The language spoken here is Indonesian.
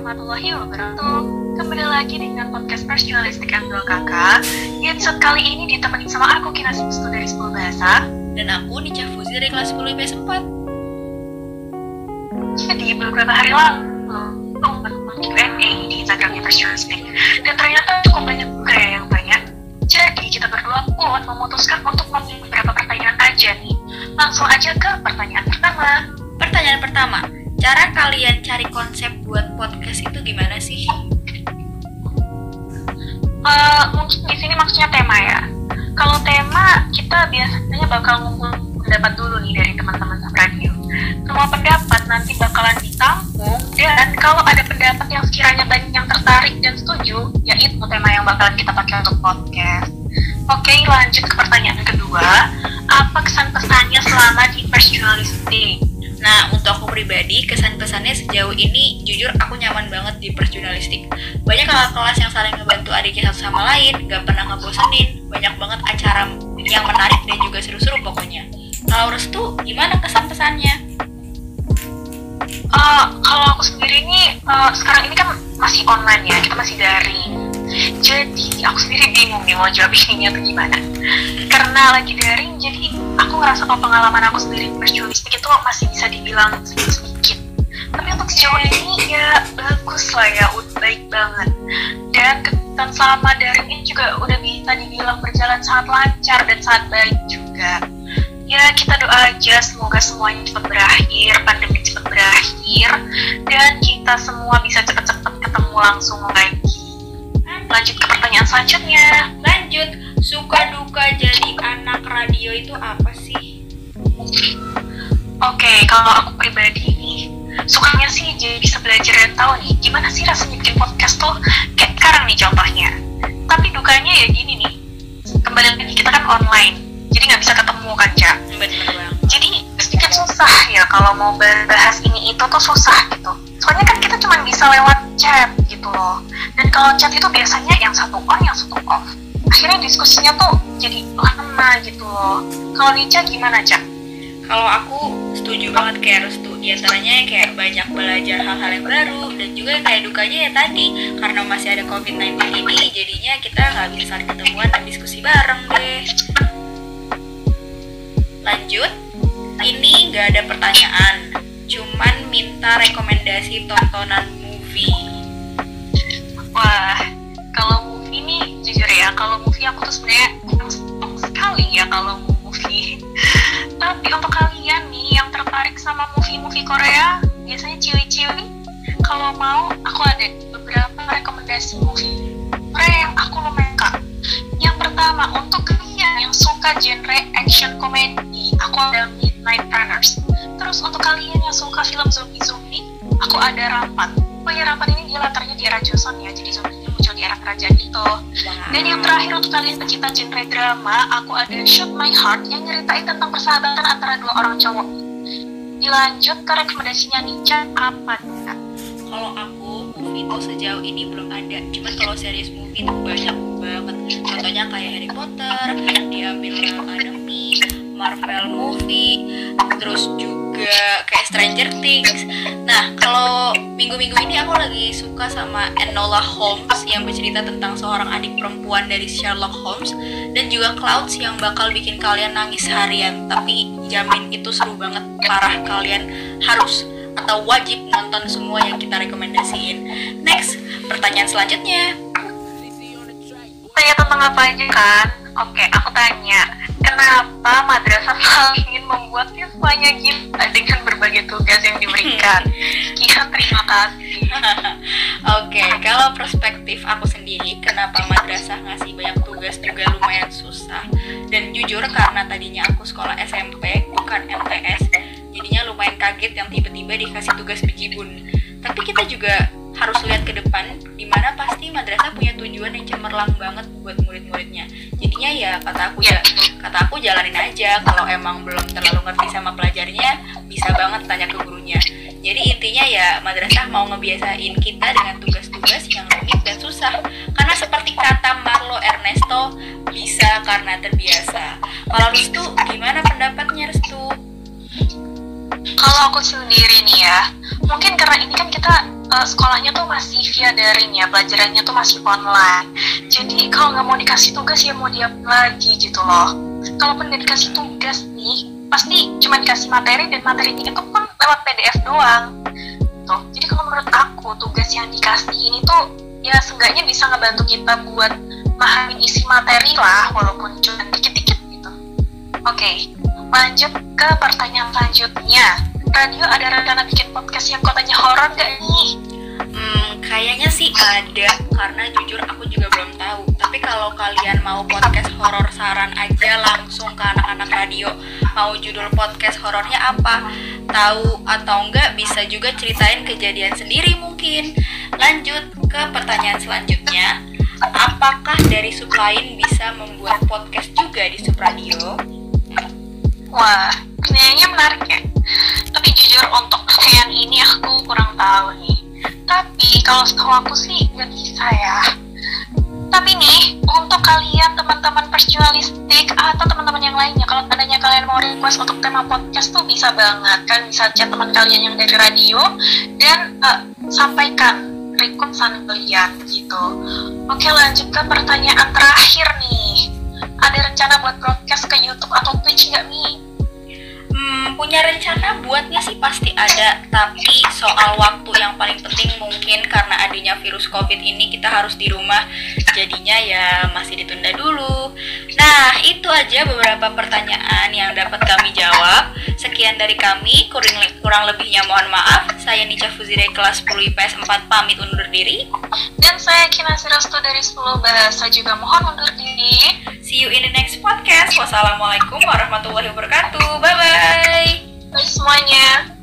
warahmatullahi wabarakatuh. Kembali lagi dengan podcast Personalistik and Dua Kakak. Di episode kali ini ditemani sama aku Kinas Pustu dari 10 Bahasa. Dan aku Nica Fuzi dari kelas 10 IPS 4 Jadi beberapa hari lalu Q&A di Instagramnya Personalistik Dan ternyata cukup banyak juga ya yang tanya. Jadi kita berdua pun memutuskan untuk memilih beberapa pertanyaan aja nih. Langsung aja ke pertanyaan pertama. Pertanyaan pertama Cara kalian cari konsep buat podcast itu gimana sih? Uh, mungkin di sini maksudnya tema ya. Kalau tema kita biasanya bakal ngumpul pendapat dulu nih dari teman-teman radio. Semua pendapat nanti bakalan ditampung dan kalau ada pendapat yang sekiranya banyak yang tertarik dan setuju, ya itu tema yang bakalan kita pakai untuk podcast. Oke, lanjut ke pertanyaan kedua. Apa kesan pesannya selama di First Journalistic? Nah, untuk aku pribadi, kesan-pesannya sejauh ini jujur aku nyaman banget di persjurnalistik. Banyak kakak kelas yang saling ngebantu adiknya satu sama lain, gak pernah ngebosenin, banyak banget acara yang menarik dan juga seru-seru pokoknya. Kalau Restu, gimana kesan-pesannya? Uh, kalau aku sendiri nih, uh, sekarang ini kan masih online ya, kita masih daring. Jadi aku sendiri bingung nih mau jawab ininya tuh gimana. Karena lagi daring, jadi aku ngerasa kalau pengalaman aku sendiri persjualistik itu masih bisa dibilang sedikit-sedikit tapi untuk sejauh ini ya bagus lah ya udah baik banget. Dan kegiatan selama daring ini juga udah bisa dibilang berjalan sangat lancar dan sangat baik juga. Ya kita doa aja semoga semuanya cepat berakhir pandemi cepat berakhir dan kita semua bisa cepat-cepat ketemu langsung lagi lanjut ke pertanyaan selanjutnya. Lanjut suka duka jadi anak radio itu apa sih? Oke okay, kalau aku pribadi nih sukanya sih jadi bisa belajar dan tahu nih gimana sih rasanya bikin podcast tuh kayak sekarang nih contohnya. Tapi dukanya ya gini nih kembali lagi kita kan online jadi nggak bisa ketemu kan cak? Jadi sedikit susah ya kalau mau bahas ini itu tuh susah gitu. Soalnya kan kita cuma bisa lewat chat gitu loh dan kalau chat itu biasanya yang satu on yang satu off. Akhirnya diskusinya tuh jadi lama gitu loh. Kalau Nica gimana cak kalau aku setuju banget kayak Restu di antaranya kayak banyak belajar hal-hal yang baru dan juga kayak dukanya ya tadi karena masih ada COVID-19 ini jadinya kita nggak bisa ketemuan dan diskusi bareng deh. Lanjut. Ini nggak ada pertanyaan cuman minta rekomendasi tontonan movie wah kalau movie nih jujur ya kalau movie aku tuh sebenarnya sekali ya kalau movie. Tapi untuk kalian nih yang tertarik sama movie-movie Korea biasanya ciwi-ciwi kalau mau aku ada beberapa rekomendasi movie Korea yang aku lumayan suka. Yang pertama untuk kalian yang suka genre action comedy aku ada Midnight Runners. Terus untuk kalian yang suka film zombie-zombie aku ada Rampan pokoknya Rampan ini era Joseon ya jadi zombie muncul di era kerajaan itu. Dan yang terakhir untuk kalian pecinta genre drama, aku ada Shoot My Heart yang nyeritain tentang persahabatan antara dua orang cowok. Dilanjut ke rekomendasinya Nica, apa? Kalau aku, movie itu sejauh ini belum ada. Cuman kalau series movie itu banyak banget. Contohnya kayak Harry Potter, diambil Academy, Marvel movie, terus juga kayak Stranger Things. Nah, kalau minggu-minggu ini aku lagi suka sama Enola Holmes yang bercerita tentang seorang adik perempuan dari Sherlock Holmes dan juga Clouds yang bakal bikin kalian nangis harian. Tapi jamin itu seru banget, parah kalian harus atau wajib nonton semua yang kita rekomendasiin. Next, pertanyaan selanjutnya. Tanya tentang apa aja kan? Oke, aku tanya kenapa madrasah selalu ingin membuat siswanya gila dengan berbagai tugas yang diberikan. Sekian terima kasih. Oke, kalau perspektif aku sendiri, kenapa madrasah ngasih banyak tugas juga lumayan susah. Dan jujur karena tadinya aku sekolah SMP bukan MTS, jadinya lumayan kaget yang tiba-tiba dikasih tugas bejibun. Tapi kita juga harus lihat ke depan di mana pasti madrasah punya tujuan yang cemerlang banget buat murid-muridnya jadinya ya kata aku ya kata aku jalanin aja. Kalau emang belum terlalu ngerti sama pelajarnya bisa banget tanya ke gurunya. Jadi intinya ya madrasah mau ngebiasain kita dengan tugas-tugas yang rumit dan susah. Karena seperti kata Marlo Ernesto bisa karena terbiasa. Kalau Restu gimana pendapatnya Restu? Kalau aku sendiri nih ya mungkin karena ini kan kita uh, sekolahnya tuh masih via daring ya, pelajarannya tuh masih online. Jadi kalau nggak mau dikasih tugas ya mau diam lagi gitu loh. Kalau pun dikasih tugas nih, pasti cuma dikasih materi dan materinya itu pun lewat PDF doang. Tuh. Jadi kalau menurut aku tugas yang dikasih ini tuh ya seenggaknya bisa ngebantu kita buat memahami isi materi lah walaupun cuma dikit-dikit gitu. Oke, okay, lanjut ke pertanyaan selanjutnya radio ada rencana bikin podcast yang kotanya horor gak nih? Kayaknya sih ada karena jujur aku juga belum tahu. Tapi kalau kalian mau podcast horor saran aja langsung ke anak-anak radio. Mau judul podcast horornya apa? Tahu atau enggak bisa juga ceritain kejadian sendiri mungkin. Lanjut ke pertanyaan selanjutnya. Apakah dari Suplain bisa membuat podcast juga di Supradio? Wah, pertanyaannya menarik ya tapi jujur untuk pertanyaan ini aku kurang tahu kalau setahu aku sih nggak bisa ya. Tapi nih untuk kalian teman-teman perjualistik atau teman-teman yang lainnya kalau tandanya kalian mau request untuk tema podcast tuh bisa banget. Kan bisa chat teman kalian yang dari radio dan uh, sampaikan requestan kalian gitu. Oke lanjut ke pertanyaan terakhir nih. Ada rencana buat broadcast ke YouTube atau Twitch nggak nih Hmm, punya rencana buatnya sih pasti ada, tapi soal waktu yang paling penting mungkin karena adanya virus COVID ini kita harus di rumah, jadinya ya masih ditunda dulu. Nah, itu aja beberapa pertanyaan yang dapat kami jawab. Sekian dari kami, kurang, kurang lebihnya mohon maaf. Saya Nica Fuzire kelas 10 IPS 4 pamit undur diri. Dan saya Kinasi Restu dari 10 Bahasa juga mohon undur diri. See you in the next podcast. Wassalamualaikum warahmatullahi wabarakatuh. Bye-bye. Bye semuanya.